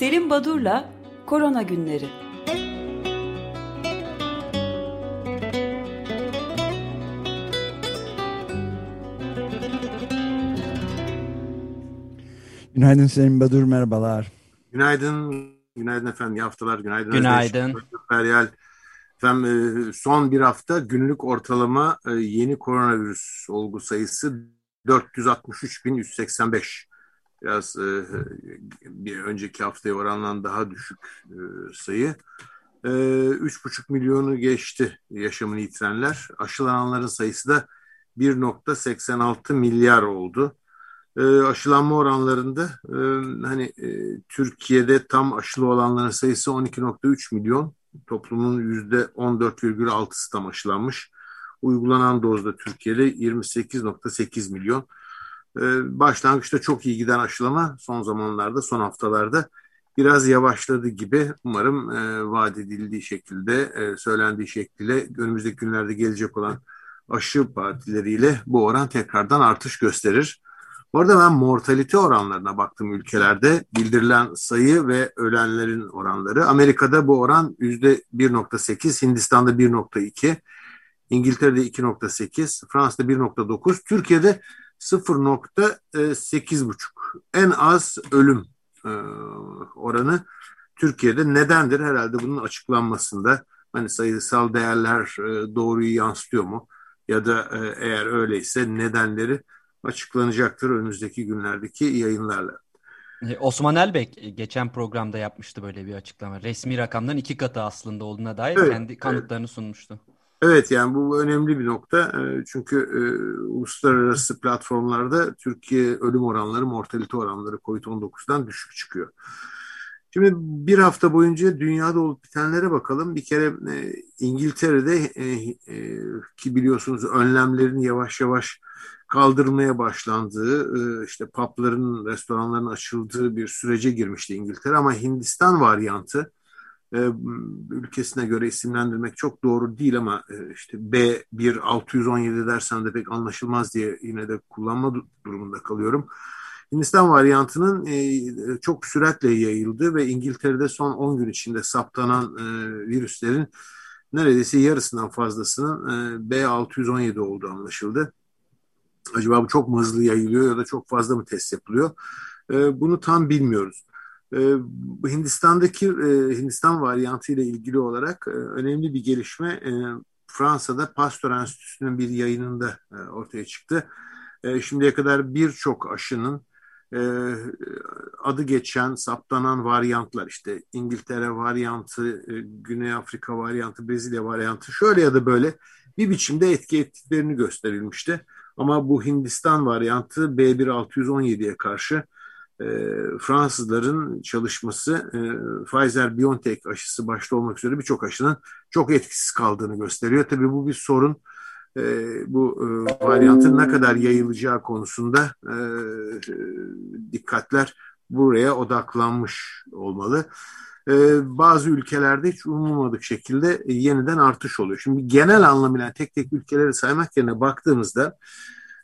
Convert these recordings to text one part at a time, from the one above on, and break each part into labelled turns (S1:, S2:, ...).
S1: Selim Badur'la Korona Günleri.
S2: Günaydın Selim Badur, merhabalar.
S3: Günaydın, günaydın efendim, iyi haftalar, günaydın.
S4: Günaydın.
S3: Feryal. Efendim, e, son bir hafta günlük ortalama e, yeni koronavirüs olgu sayısı 463.185. Biraz e, bir önceki haftaya oranla daha düşük sayı. 3,5 milyonu geçti yaşamını yitirenler. Aşılananların sayısı da 1.86 milyar oldu e, aşılanma oranlarında e, hani e, Türkiye'de tam aşılı olanların sayısı 12.3 milyon. Toplumun %14,6'sı tam aşılanmış. Uygulanan dozda Türkiye'de 28.8 milyon. E, başlangıçta çok iyi giden aşılama son zamanlarda, son haftalarda biraz yavaşladı gibi. Umarım e, vaat edildiği şekilde, e, söylendiği şekliyle önümüzdeki günlerde gelecek olan aşı partileriyle bu oran tekrardan artış gösterir. Orada ben mortalite oranlarına baktım ülkelerde bildirilen sayı ve ölenlerin oranları. Amerika'da bu oran yüzde 1.8, Hindistan'da 1.2, İngiltere'de 2.8, Fransa'da 1.9, Türkiye'de 0.8,5. En az ölüm e, oranı Türkiye'de nedendir? Herhalde bunun açıklanmasında hani sayısal değerler e, doğruyu yansıtıyor mu? Ya da e, eğer öyleyse nedenleri açıklanacaktır önümüzdeki günlerdeki yayınlarla.
S4: Osman Elbek geçen programda yapmıştı böyle bir açıklama. Resmi rakamların iki katı aslında olduğuna dair evet, kendi kanıtlarını evet. sunmuştu.
S3: Evet yani bu önemli bir nokta. E, çünkü e, uluslararası platformlarda Türkiye ölüm oranları, mortalite oranları COVID-19'dan düşük çıkıyor. Şimdi bir hafta boyunca dünyada olup bitenlere bakalım. Bir kere e, İngiltere'de e, e, ki biliyorsunuz önlemlerin yavaş yavaş kaldırmaya başlandığı, e, işte pubların, restoranların açıldığı bir sürece girmişti İngiltere ama Hindistan varyantı e, ülkesine göre isimlendirmek çok doğru değil ama e, işte B1617 dersen de pek anlaşılmaz diye yine de kullanma durumunda kalıyorum. Hindistan varyantının çok süratle yayıldı ve İngiltere'de son 10 gün içinde saptanan virüslerin neredeyse yarısından fazlasının B617 olduğu anlaşıldı. Acaba bu çok mı hızlı yayılıyor ya da çok fazla mı test yapılıyor? E, bunu tam bilmiyoruz. E, Hindistan'daki e, Hindistan varyantı ile ilgili olarak e, önemli bir gelişme e, Fransa'da Pasteur Enstitüsü'nün bir yayınında ortaya çıktı. Şimdiye kadar birçok aşının adı geçen, saptanan varyantlar işte İngiltere varyantı, Güney Afrika varyantı, Brezilya varyantı şöyle ya da böyle bir biçimde etki ettiklerini gösterilmişti. Ama bu Hindistan varyantı B1617'ye karşı e, Fransızların çalışması e, Pfizer-BioNTech aşısı başta olmak üzere birçok aşının çok etkisiz kaldığını gösteriyor. Tabii bu bir sorun. E, bu e, varyantın ne kadar yayılacağı konusunda e, dikkatler buraya odaklanmış olmalı. E, bazı ülkelerde hiç umulmadık şekilde yeniden artış oluyor. Şimdi genel anlamıyla tek tek ülkeleri saymak yerine baktığımızda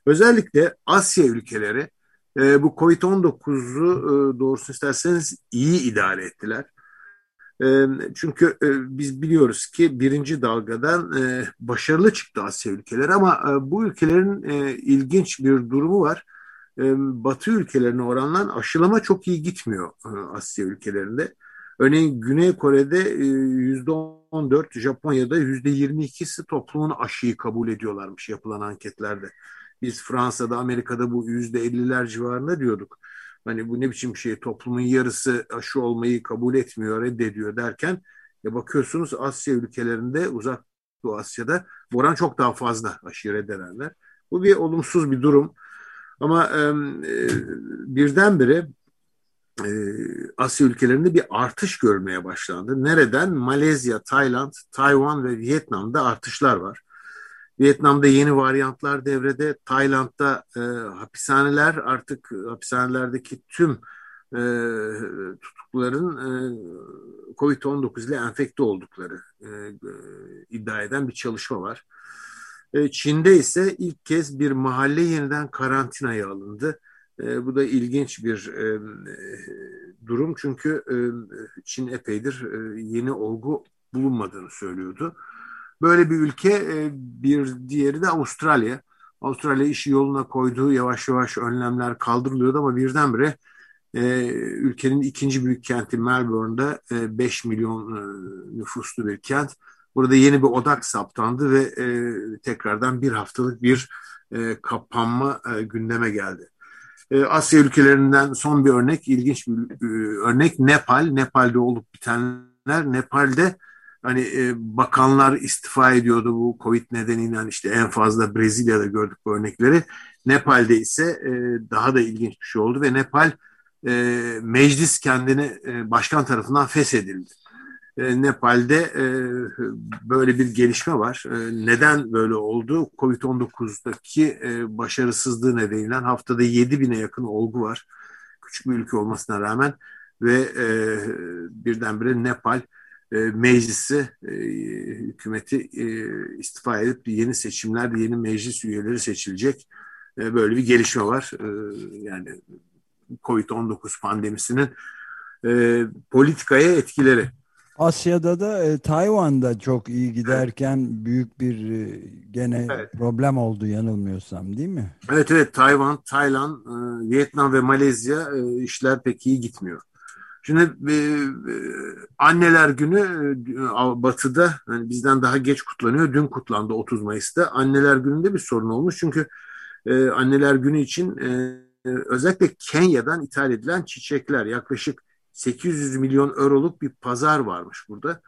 S3: özellikle Asya ülkeleri e, bu Covid-19'u e, doğrusunu isterseniz iyi idare ettiler. E, çünkü e, biz biliyoruz ki birinci dalgadan e, başarılı çıktı Asya ülkeleri ama e, bu ülkelerin e, ilginç bir durumu var. E, Batı ülkelerine oranla aşılama çok iyi gitmiyor e, Asya ülkelerinde. Örneğin Güney Kore'de yüzde 14, Japonya'da yüzde 22'si toplumun aşıyı kabul ediyorlarmış yapılan anketlerde. Biz Fransa'da, Amerika'da bu yüzde 50'ler civarında diyorduk. Hani bu ne biçim şey toplumun yarısı aşı olmayı kabul etmiyor, reddediyor derken ya bakıyorsunuz Asya ülkelerinde, uzak Doğu Asya'da oran çok daha fazla aşıyı reddedenler. Bu bir olumsuz bir durum. Ama e, birdenbire e, Asya ülkelerinde bir artış görmeye başlandı. Nereden? Malezya, Tayland, Tayvan ve Vietnam'da artışlar var. Vietnam'da yeni varyantlar devrede. Tayland'da e, hapishaneler artık hapishanelerdeki tüm e, tutukluların e, COVID-19 ile enfekte oldukları e, e, iddia eden bir çalışma var. E, Çin'de ise ilk kez bir mahalle yeniden karantinaya alındı E, bu da ilginç bir e, durum çünkü e, Çin epeydir e, yeni olgu bulunmadığını söylüyordu. Böyle bir ülke e, bir diğeri de Avustralya. Avustralya işi yoluna koyduğu yavaş yavaş önlemler kaldırılıyordu ama birdenbire e, ülkenin ikinci büyük kenti Melbourne'da e, 5 milyon e, nüfuslu bir kent. Burada yeni bir odak saptandı ve e, tekrardan bir haftalık bir e, kapanma e, gündeme geldi. E, Asya ülkelerinden son bir örnek, ilginç bir e, örnek Nepal. Nepal'de olup bitenler, Nepal'de hani e, bakanlar istifa ediyordu bu Covid nedeniyle hani işte en fazla Brezilya'da gördük bu örnekleri. Nepal'de ise e, daha da ilginç bir şey oldu ve Nepal e, meclis kendini e, başkan tarafından feshedildi. E, Nepal'de e, böyle bir gelişme var. E, neden böyle oldu? Covid-19'daki e, başarısızlığı nedeniyle haftada 7 bine yakın olgu var. Küçük bir ülke olmasına rağmen ve e, birdenbire Nepal e, meclisi, e, hükümeti e, istifa edip yeni seçimler, yeni meclis üyeleri seçilecek. E, böyle bir gelişme var. E, yani Covid-19 pandemisinin e, politikaya etkileri.
S2: Asya'da da e, Tayvan'da çok iyi giderken evet. büyük bir e, gene evet. problem oldu yanılmıyorsam değil mi?
S3: Evet evet Tayvan, Tayland, e, Vietnam ve Malezya e, işler pek iyi gitmiyor. Şimdi e, e, anneler günü e, batıda yani bizden daha geç kutlanıyor. Dün kutlandı 30 Mayıs'ta. Anneler gününde bir sorun olmuş. Çünkü e, anneler günü için e, özellikle Kenya'dan ithal edilen çiçekler yaklaşık 800 milyon euroluk bir pazar varmış burada.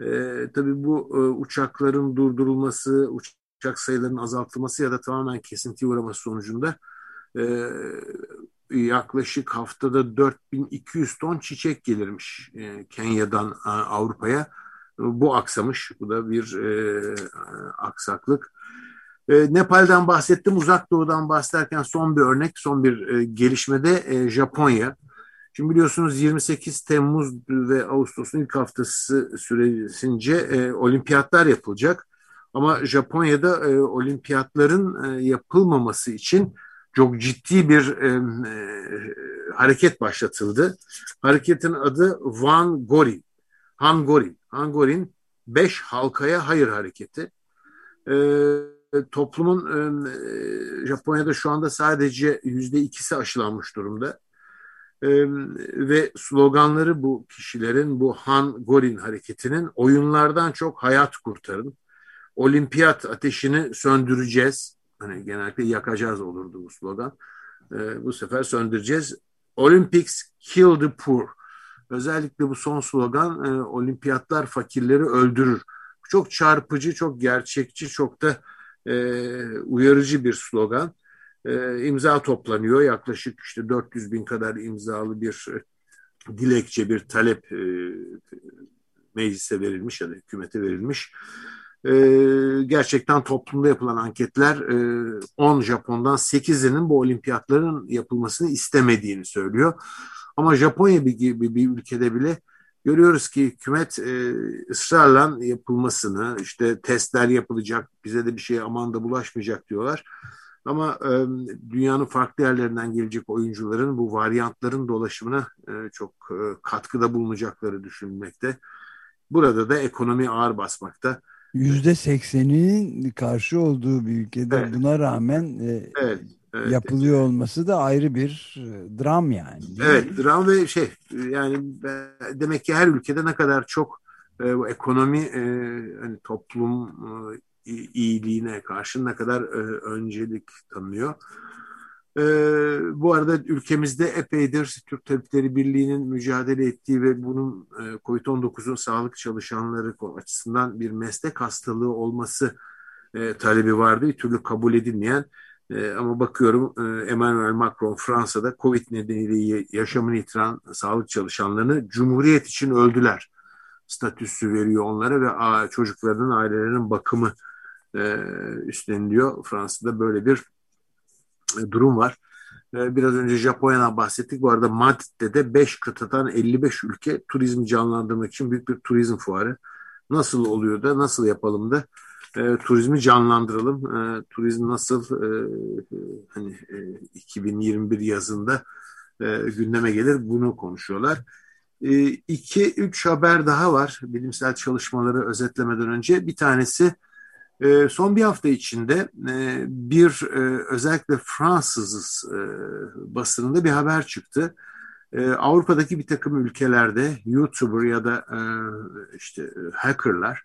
S3: E, tabii bu e, uçakların durdurulması, uçak sayılarının azaltılması ya da tamamen kesintiye uğraması sonucunda e, yaklaşık haftada 4200 ton çiçek gelirmiş e, Kenya'dan e, Avrupa'ya. Bu aksamış. Bu da bir e, aksaklık. E, Nepal'den bahsettim. Uzak Doğu'dan bahsederken son bir örnek, son bir e, gelişmede e, Japonya. Şimdi biliyorsunuz 28 Temmuz ve Ağustos'un ilk haftası süresince e, olimpiyatlar yapılacak. Ama Japonya'da e, olimpiyatların e, yapılmaması için çok ciddi bir e, hareket başlatıldı. Hareketin adı Van Gorin. Hangorin. Hangorin 5 halkaya hayır hareketi. E, toplumun e, Japonya'da şu anda sadece yüzde ikisi aşılanmış durumda. E, ve sloganları bu kişilerin, bu Han Gorin hareketinin oyunlardan çok hayat kurtarın. Olimpiyat ateşini söndüreceğiz Hani genellikle yakacağız olurdu bu slogan. E, bu sefer söndüreceğiz. Olympics kill the poor. Özellikle bu son slogan e, olimpiyatlar fakirleri öldürür. Çok çarpıcı, çok gerçekçi, çok da e, uyarıcı bir slogan. E, imza toplanıyor. Yaklaşık işte 400 bin kadar imzalı bir e, dilekçe, bir talep e, meclise verilmiş ya da hükümete verilmiş e, gerçekten toplumda yapılan anketler e, 10 Japon'dan 8'inin bu olimpiyatların yapılmasını istemediğini söylüyor. Ama Japonya gibi bir ülkede bile görüyoruz ki hükümet e, ısrarla yapılmasını işte testler yapılacak bize de bir şey aman da bulaşmayacak diyorlar. Ama e, dünyanın farklı yerlerinden gelecek oyuncuların bu varyantların dolaşımına e, çok e, katkıda bulunacakları düşünülmekte. Burada da ekonomi ağır basmakta.
S2: Yüzde sekseninin karşı olduğu bir ülkede evet. buna rağmen e, evet, evet. yapılıyor olması da ayrı bir e, dram yani.
S3: Evet mi? dram ve şey yani demek ki her ülkede ne kadar çok e, ekonomi e, hani toplum e, iyiliğine karşı ne kadar e, öncelik tanıyor. E, bu arada ülkemizde epeydir Türk Tabipleri Birliği'nin mücadele ettiği ve bunun e, COVID-19'un sağlık çalışanları açısından bir meslek hastalığı olması e, talebi vardı. Bir türlü kabul edilmeyen e, ama bakıyorum e, Emmanuel Macron Fransa'da COVID nedeniyle yaşamını yitiren sağlık çalışanlarını Cumhuriyet için öldüler statüsü veriyor onlara ve a, çocuklarının ailelerinin bakımı e, üstleniliyor. Fransa'da böyle bir durum var. E, biraz önce Japonya'dan bahsettik. Bu arada Madrid'de de 5 kıtadan 55 ülke turizmi canlandırmak için büyük bir turizm fuarı nasıl oluyor da nasıl yapalım da e, turizmi canlandıralım. E, turizm nasıl e, hani e, 2021 yazında e, gündeme gelir bunu konuşuyorlar. E, iki, üç haber daha var bilimsel çalışmaları özetlemeden önce. Bir tanesi e, son bir hafta içinde e, bir e, özellikle Fransız e, basınında bir haber çıktı. E, Avrupa'daki bir takım ülkelerde YouTuber ya da e, işte hackerlar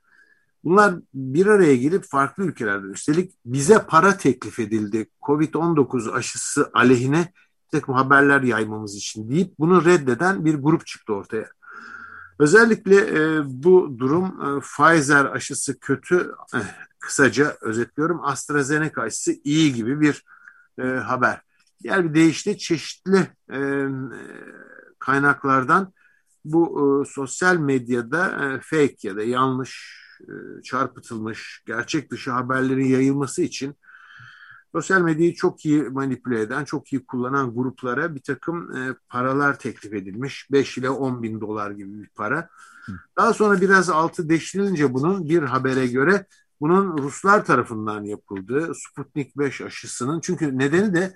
S3: bunlar bir araya gelip farklı ülkelerde üstelik bize para teklif edildi Covid-19 aşısı aleyhine bir takım haberler yaymamız için deyip bunu reddeden bir grup çıktı ortaya. Özellikle e, bu durum e, Pfizer aşısı kötü, eh, kısaca özetliyorum AstraZeneca aşısı iyi gibi bir e, haber. Diğer bir deyişle çeşitli e, kaynaklardan bu e, sosyal medyada e, fake ya da yanlış e, çarpıtılmış gerçek dışı haberlerin yayılması için sosyal medyayı çok iyi manipüle eden, çok iyi kullanan gruplara bir takım e, paralar teklif edilmiş. 5 ile 10 bin dolar gibi bir para. Daha sonra biraz altı deşilince bunun bir habere göre bunun Ruslar tarafından yapıldığı Sputnik 5 aşısının çünkü nedeni de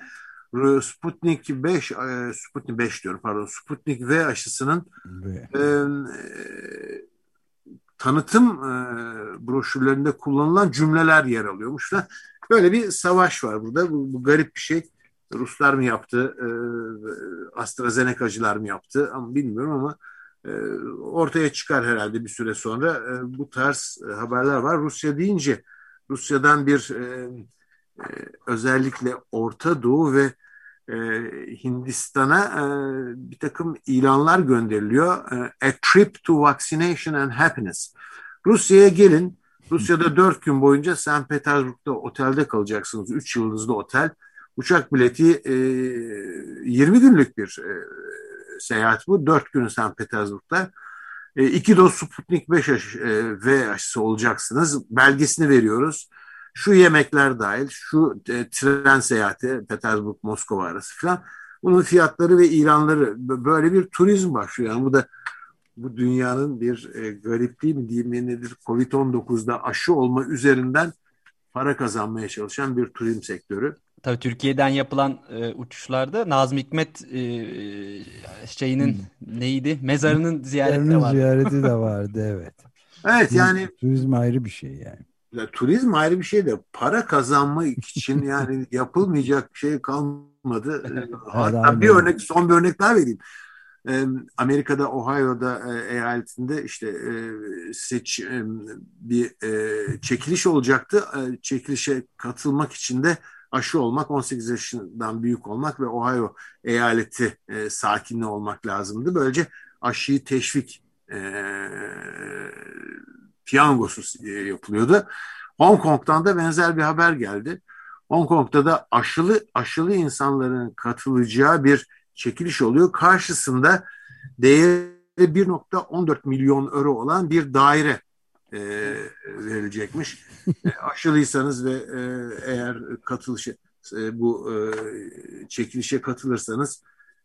S3: Sputnik 5 e, Sputnik 5 diyorum pardon Sputnik V aşısının e, e, tanıtım e, broşürlerinde kullanılan cümleler yer alıyormuş da böyle bir savaş var burada bu, bu garip bir şey Ruslar mı yaptı e, AstraZeneca'cılar mı yaptı ama bilmiyorum ama e, ortaya çıkar herhalde bir süre sonra e, bu tarz e, haberler var Rusya deyince Rusya'dan bir e, e, özellikle Orta Doğu ve e, Hindistan'a e, bir takım ilanlar gönderiliyor. E, A trip to vaccination and happiness. Rusya'ya gelin. Rusya'da dört gün boyunca St. Petersburg'da otelde kalacaksınız. Üç yıldızlı otel. Uçak bileti e, 20 günlük bir e, seyahat bu. Dört günü St. Petersburg'da. E, iki doz Sputnik 5 aşı, e, V aşısı olacaksınız. Belgesini veriyoruz şu yemekler dahil, şu e, tren seyahati Petersburg-Moskova arası falan bunun fiyatları ve ilanları böyle bir turizm başlıyor. Yani bu da bu dünyanın bir e, garipliği mi diyeyim ne nedir Covid-19'da aşı olma üzerinden para kazanmaya çalışan bir turizm sektörü.
S4: Tabii Türkiye'den yapılan e, uçuşlarda Nazım Hikmet e, şeyinin hmm. neydi? Mezarının ziyareti de vardı.
S2: ziyareti de vardı evet.
S3: evet yani
S2: turizm ayrı bir şey yani
S3: ya, turizm ayrı bir şey de para kazanmak için yani yapılmayacak şey kalmadı. Hatta bir örnek son bir örnek daha vereyim. Amerika'da Ohio'da e, eyaletinde işte e, seç e, bir çekiliş olacaktı. Çekilişe katılmak için de aşı olmak, 18 yaşından büyük olmak ve Ohio eyaleti sakinli olmak lazımdı. Böylece aşıyı teşvik piyangosu e, yapılıyordu. Hong Kong'dan da benzer bir haber geldi. Hong Kong'da da aşılı aşılı insanların katılacağı bir çekiliş oluyor. Karşısında değeri 1.14 milyon euro olan bir daire e, verilecekmiş. e, aşılıysanız ve e, eğer katılışı e, bu e, çekilişe katılırsanız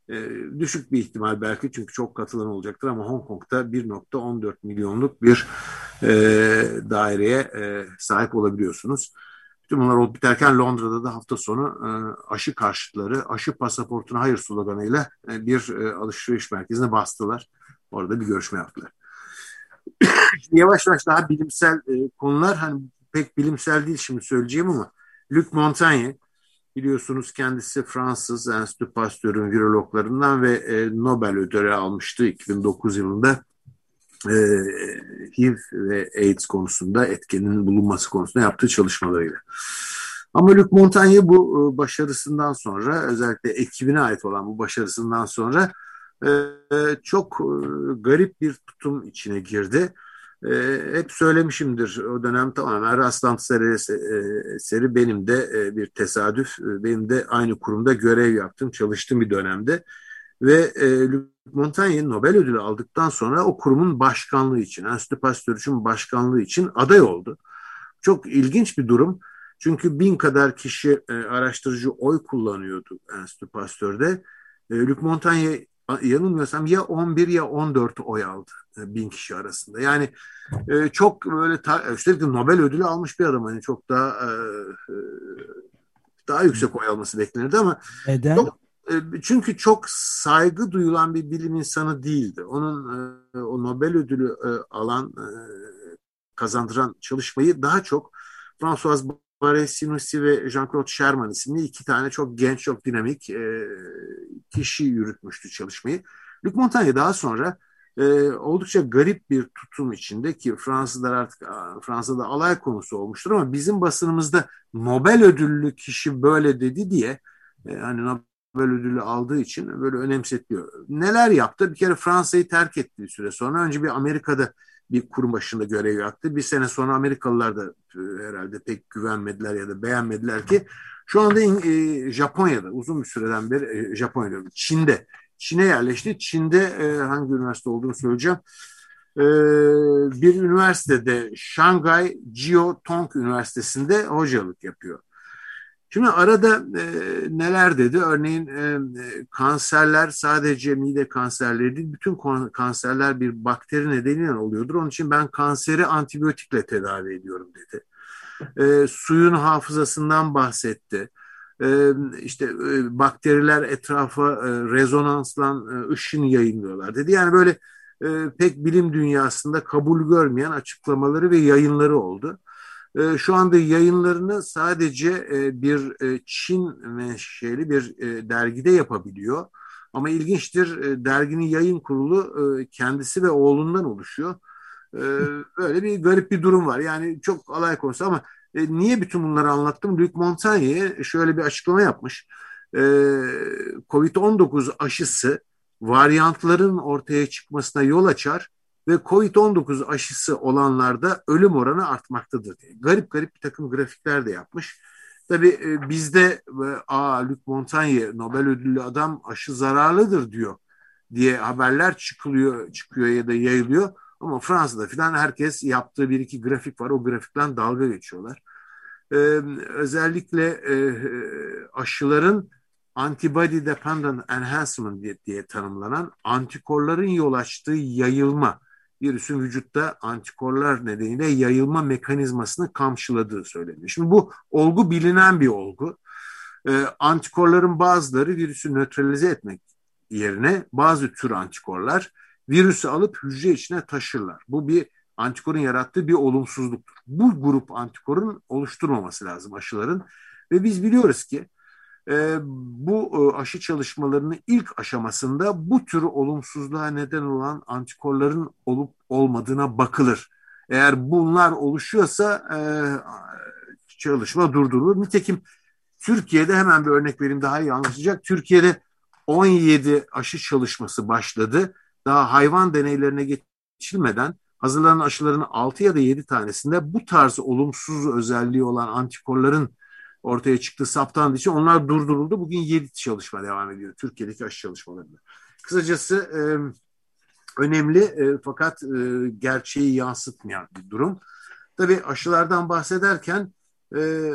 S3: e, düşük bir ihtimal belki çünkü çok katılan olacaktır ama Hong Kong'da 1.14 milyonluk bir e, daireye e, sahip olabiliyorsunuz. Bütün bunlar olup biterken Londra'da da hafta sonu e, aşı karşıtları aşı pasaportuna hayır sloganıyla e, bir e, alışveriş merkezine bastılar. Orada bir görüşme yaptılar. şimdi yavaş yavaş daha bilimsel konular hani pek bilimsel değil şimdi söyleyeceğim ama Luc Montagnier Biliyorsunuz kendisi Fransız Enstitü Pasteur'ün virologlarından ve Nobel ödülü almıştı 2009 yılında. E, HIV ve AIDS konusunda etkenin bulunması konusunda yaptığı çalışmalarıyla. Ama Luc Montagnier bu e, başarısından sonra özellikle ekibine ait olan bu başarısından sonra e, çok e, garip bir tutum içine girdi hep söylemişimdir o dönem tamamen rastlantı eseri benim de bir tesadüf. Benim de aynı kurumda görev yaptım, çalıştığım bir dönemde. Ve e, Montaigne Nobel ödülü aldıktan sonra o kurumun başkanlığı için, Enstitü Pasteur için başkanlığı için aday oldu. Çok ilginç bir durum. Çünkü bin kadar kişi e, araştırıcı oy kullanıyordu Enstitü Pasteur'de. E, Luc Montaigne yanılmıyorsam ya 11 ya 14 oy aldı e, bin kişi arasında. Yani e, çok böyle üstelik de Nobel ödülü almış bir adam hani çok daha e, e, daha yüksek oy alması beklenirdi ama
S2: neden?
S3: Çok, e, çünkü çok saygı duyulan bir bilim insanı değildi. Onun e, o Nobel ödülü e, alan e, kazandıran çalışmayı daha çok François Barré-Sinoussi ve Jean-Claude Sherman isimli iki tane çok genç, çok dinamik e, kişi yürütmüştü çalışmayı. Luc Montagnier daha sonra e, oldukça garip bir tutum içinde ki Fransızlar artık Fransa'da alay konusu olmuştur ama bizim basınımızda Nobel ödüllü kişi böyle dedi diye e, hani Nobel ödülü aldığı için böyle önemsetiliyor. Neler yaptı? Bir kere Fransa'yı terk etti bir süre sonra. Önce bir Amerika'da bir kurum başında görev yaptı. Bir sene sonra Amerikalılar da e, herhalde pek güvenmediler ya da beğenmediler ki şu anda e, Japonya'da uzun bir süreden beri e, Japonya'da Çin'de Çin'e yerleşti. Çin'de hangi üniversite olduğunu söyleyeceğim. Bir üniversitede Şangay Jiao Tong Üniversitesi'nde hocalık yapıyor. Şimdi arada e, neler dedi? Örneğin e, kanserler sadece mide kanserleri değil, bütün kanserler bir bakteri nedeniyle oluyordur. Onun için ben kanseri antibiyotikle tedavi ediyorum dedi. E, suyun hafızasından bahsetti. E, işte e, bakteriler etrafa e, rezonansla e, ışın yayınlıyorlar dedi. Yani böyle e, pek bilim dünyasında kabul görmeyen açıklamaları ve yayınları oldu. E, şu anda yayınlarını sadece e, bir e, Çin menşeli bir e, dergide yapabiliyor. Ama ilginçtir e, derginin yayın kurulu kendisi ve oğlundan oluşuyor. E, böyle bir garip bir durum var. Yani çok alay konusu ama niye bütün bunları anlattım? Luc Montagnier şöyle bir açıklama yapmış. E, Covid-19 aşısı varyantların ortaya çıkmasına yol açar ve COVID-19 aşısı olanlarda ölüm oranı artmaktadır diye. Garip garip bir takım grafikler de yapmış. Tabii e, bizde aa Luc Montagnier Nobel ödüllü adam aşı zararlıdır diyor diye haberler çıkılıyor, çıkıyor ya da yayılıyor. Ama Fransa'da filan herkes yaptığı bir iki grafik var. O grafikten dalga geçiyorlar. Ee, özellikle e, aşıların antibody dependent enhancement diye, diye tanımlanan antikorların yol açtığı yayılma virüsün vücutta antikorlar nedeniyle yayılma mekanizmasını kamçıladığı söyleniyor. Şimdi bu olgu bilinen bir olgu. Ee, antikorların bazıları virüsü nötralize etmek yerine bazı tür antikorlar virüsü alıp hücre içine taşırlar. Bu bir antikorun yarattığı bir olumsuzluktur. Bu grup antikorun oluşturmaması lazım aşıların. Ve biz biliyoruz ki e, bu e, aşı çalışmalarının ilk aşamasında bu tür olumsuzluğa neden olan antikorların olup olmadığına bakılır. Eğer bunlar oluşuyorsa e, çalışma durdurulur. Nitekim Türkiye'de hemen bir örnek vereyim daha iyi anlaşılacak. Türkiye'de 17 aşı çalışması başladı. Daha hayvan deneylerine geçilmeden hazırlanan aşıların 6 ya da 7 tanesinde bu tarz olumsuz özelliği olan antikorların ortaya çıktı saptandığı için onlar durduruldu. Bugün 7 çalışma devam ediyor Türkiye'deki aşı çalışmalarında. Kısacası e, önemli e, fakat e, gerçeği yansıtmayan bir durum. Tabii aşılardan bahsederken e,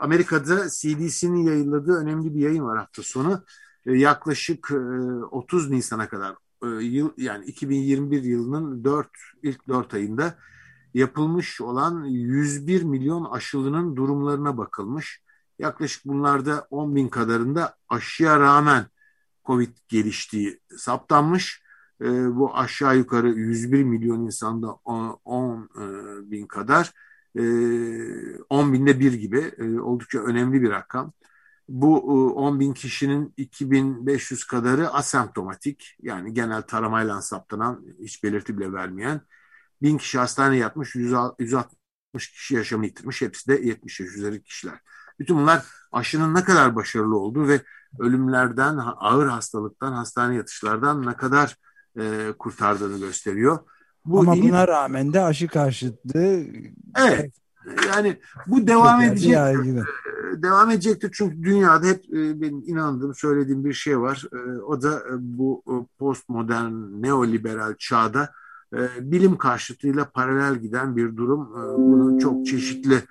S3: Amerika'da CDC'nin yayınladığı önemli bir yayın var hafta sonu. E, yaklaşık e, 30 Nisan'a kadar e, yıl yani 2021 yılının 4 ilk 4 ayında yapılmış olan 101 milyon aşılının durumlarına bakılmış. Yaklaşık bunlarda 10 bin kadarında aşıya rağmen COVID geliştiği saptanmış. E, bu aşağı yukarı 101 milyon insanda 10, 10 e, bin kadar. E, 10 binde bir gibi e, oldukça önemli bir rakam. Bu 10 e, bin kişinin 2500 kadarı asemptomatik yani genel taramayla saptanan hiç belirti bile vermeyen. Bin kişi hastane yatmış 160 kişi yaşamını yitirmiş hepsi de 70 yaş üzeri kişiler. Bütün bunlar aşının ne kadar başarılı olduğu ve ölümlerden, ağır hastalıktan, hastane yatışlardan ne kadar e, kurtardığını gösteriyor.
S2: Bu Ama iyi... buna rağmen de aşı karşıtlığı
S3: Evet. Yani bu devam edecek. Devam edecektir çünkü dünyada hep e, benim inandığım, söylediğim bir şey var. E, o da e, bu postmodern, neoliberal çağda bilim karşıtıyla paralel giden bir durum. Bunun çok çeşitli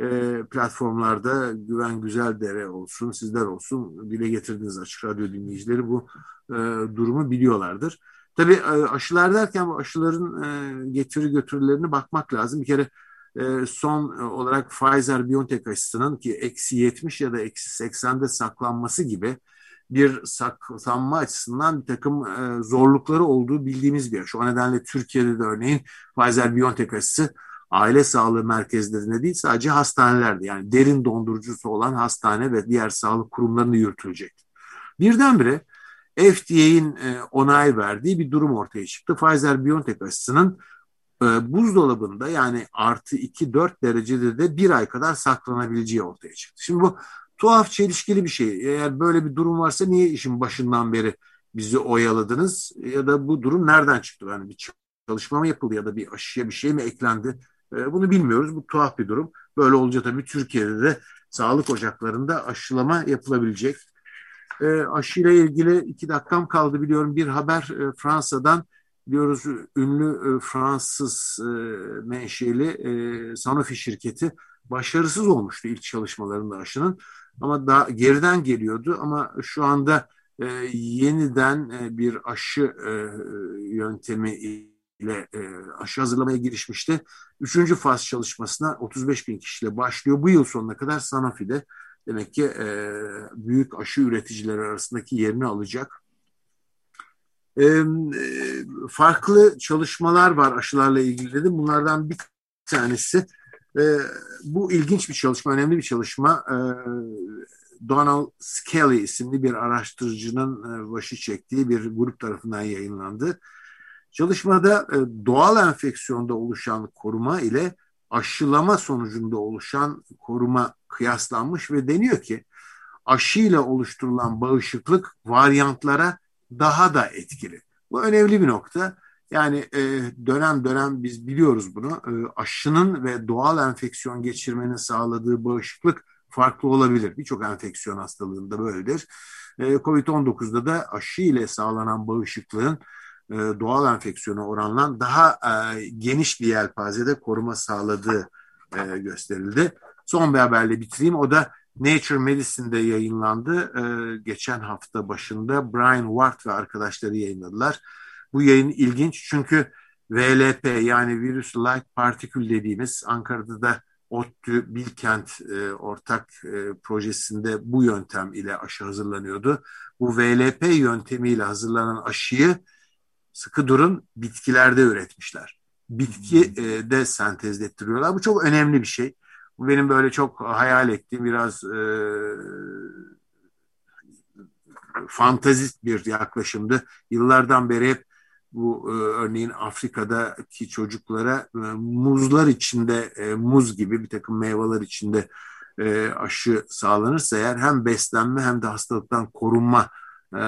S3: e, platformlarda Güven Güzeldere olsun, sizler olsun dile getirdiğiniz açık radyo dinleyicileri bu e, durumu biliyorlardır. Tabii e, aşılar derken bu aşıların e, getiri götürülerine bakmak lazım. Bir kere e, son olarak Pfizer-BioNTech aşısının ki eksi 70 ya da eksi 80'de saklanması gibi bir saklanma açısından bir takım zorlukları olduğu bildiğimiz bir aşı. O nedenle Türkiye'de de örneğin Pfizer-BioNTech aşısı aile sağlığı merkezlerinde değil sadece hastanelerde yani derin dondurucusu olan hastane ve diğer sağlık kurumlarında yürütülecek. Birdenbire FDA'in e, onay verdiği bir durum ortaya çıktı. Pfizer-BioNTech aşısının e, buzdolabında yani artı 2-4 derecede de bir ay kadar saklanabileceği ortaya çıktı. Şimdi bu tuhaf çelişkili bir şey. Eğer böyle bir durum varsa niye işin başından beri bizi oyaladınız ya da bu durum nereden çıktı? Yani bir çalışma mı yapıldı ya da bir aşıya bir şey mi eklendi? E, bunu bilmiyoruz. Bu tuhaf bir durum. Böyle olunca tabii Türkiye'de de sağlık ocaklarında aşılama yapılabilecek. E, aşıyla ilgili iki dakikam kaldı biliyorum. Bir haber e, Fransa'dan biliyoruz ünlü e, Fransız e, menşeli Sanofi şirketi başarısız olmuştu ilk çalışmalarında aşının. Ama daha geriden geliyordu ama şu anda e, yeniden e, bir aşı e, yöntemi ile e, aşı hazırlamaya girişmişti. Üçüncü faz çalışmasına 35 bin kişiyle başlıyor. Bu yıl sonuna kadar Sanofi'de demek ki e, büyük aşı üreticileri arasındaki yerini alacak. E, e, farklı çalışmalar var aşılarla ilgili dedim. Bunlardan bir tanesi e, bu ilginç bir çalışma, önemli bir çalışma. E, Donald Skelly isimli bir araştırıcının e, başı çektiği bir grup tarafından yayınlandı. Çalışmada e, doğal enfeksiyonda oluşan koruma ile aşılama sonucunda oluşan koruma kıyaslanmış ve deniyor ki aşıyla oluşturulan bağışıklık varyantlara daha da etkili. Bu önemli bir nokta. Yani e, dönem dönem biz biliyoruz bunu. E, aşının ve doğal enfeksiyon geçirmenin sağladığı bağışıklık farklı olabilir. Birçok enfeksiyon hastalığında böyledir. E, Covid-19'da da aşı ile sağlanan bağışıklığın e, doğal enfeksiyona oranla daha e, geniş bir yelpazede koruma sağladığı e, gösterildi. Son bir haberle bitireyim. O da Nature Medicine'de yayınlandı. Geçen hafta başında Brian Ward ve arkadaşları yayınladılar. Bu yayın ilginç çünkü VLP yani virüs like partikül dediğimiz Ankara'da da ODTÜ Bilkent e, ortak e, projesinde bu yöntem ile aşı hazırlanıyordu. Bu VLP yöntemiyle hazırlanan aşıyı sıkı durun bitkilerde üretmişler. Bitki hmm. e, de sentezlettiriyorlar. Bu çok önemli bir şey. Bu benim böyle çok hayal ettiğim biraz e, fantazist bir yaklaşımdı. Yıllardan beri hep bu e, örneğin Afrika'daki çocuklara e, muzlar içinde e, muz gibi bir takım meyveler içinde e, aşı sağlanırsa eğer hem beslenme hem de hastalıktan korunma e,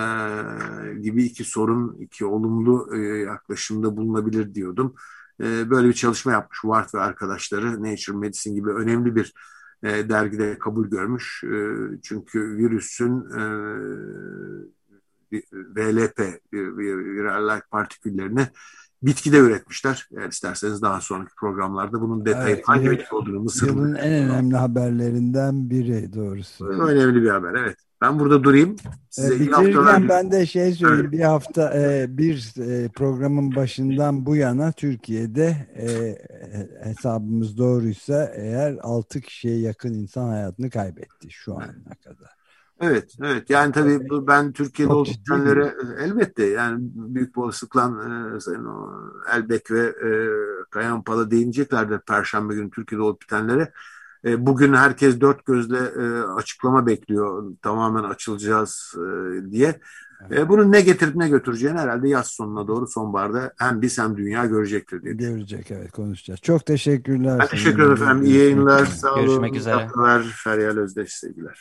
S3: gibi iki sorun, iki olumlu e, yaklaşımda bulunabilir diyordum. E, böyle bir çalışma yapmış Ward ve arkadaşları Nature Medicine gibi önemli bir e, dergide kabul görmüş. E, çünkü virüsün e, VLP, viral partiküllerini bitkide üretmişler. Eğer isterseniz daha sonraki programlarda bunun detayı evet, hangi bitki olduğunu Mısır'ın.
S2: Yılın en önemli haberlerinden biri doğrusu.
S3: Önemli bir haber evet. Ben burada durayım.
S2: Size e, Bitirirken ben de şey söyleyeyim. Evet. Bir hafta e, bir e, programın başından bu yana Türkiye'de e, hesabımız doğruysa eğer 6 kişiye yakın insan hayatını kaybetti şu ana kadar.
S3: Evet, evet. Yani tabii bu, ben Türkiye'de olup bitenlere elbette yani büyük bir olasılıkla e, Sayın o, Elbek ve e, Kayan Pala değineceklerdir Perşembe günü Türkiye'de olup bitenlere. E, bugün herkes dört gözle e, açıklama bekliyor tamamen açılacağız e, diye. E, bunun ne getirip ne götüreceğini herhalde yaz sonuna doğru sonbaharda hem biz hem dünya görecektir diye.
S2: Görecek evet konuşacağız. Çok teşekkürler.
S3: Ben teşekkür ederim efendim. İyi yayınlar. Sağ olun. Görüşmek üzere. Feryal Özdeş sevgiler.